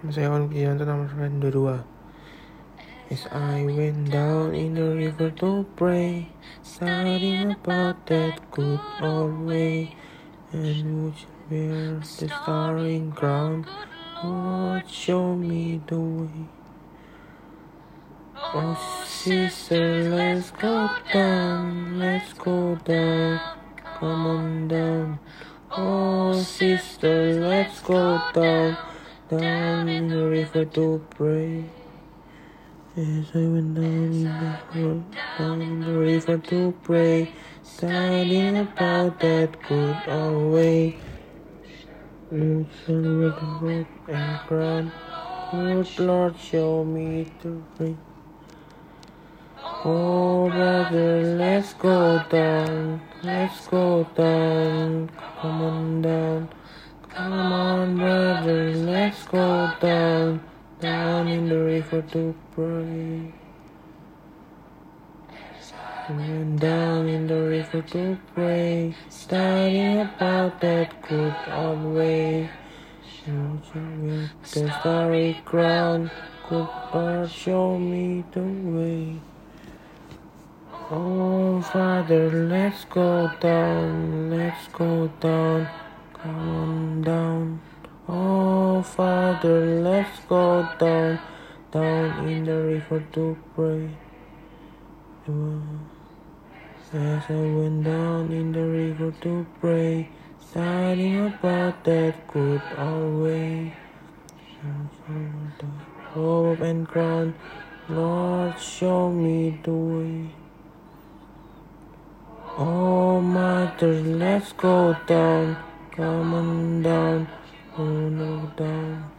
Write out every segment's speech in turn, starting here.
Saya Wan Pujianto nomor 22 As I went down in the river to pray Studying about that good old way. And which where the starry ground Lord show me the way. Oh sister let's go down Let's go down Come on down. Oh sister let's go down down in the river to pray. As I went down in the, down in the river to pray, studying about that good old way. Listen with the and crown. Good Lord, show me the way. Oh, brother, let's go down. Let's go down. Come on down. Come on, brother, let's go down, down in the river to pray. We went down in the river to pray, studying about that good old way. The starry crown, good Lord, show me the way. Oh, Father, let's go down, let's go down. Come on down. Oh, Father, let's go down, down in the river to pray. As I went down in the river to pray, studying about that good old way. Robe and crown, Lord, show me the way. Oh, Mother, let's go down. Come on down, oh no down.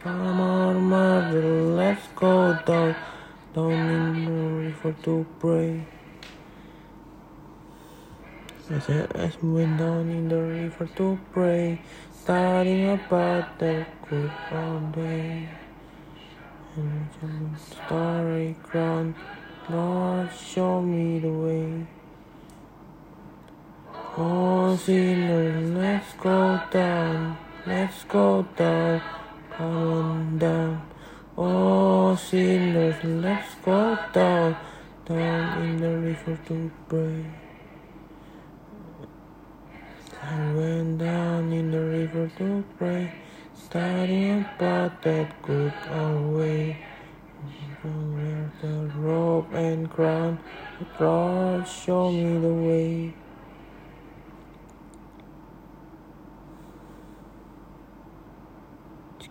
Come on, mother, let's go down, down in the river to pray. I As I went down in the river to pray, studying about that good old day. And the starry crown, Lord, show me the way. Oh, sinner, let's go down, let's go down, come on down. Oh, sinners, let's go down, down in the river to pray. I went down in the river to pray, studying about that good old way. Where the robe and crown, the Lord, show me the way.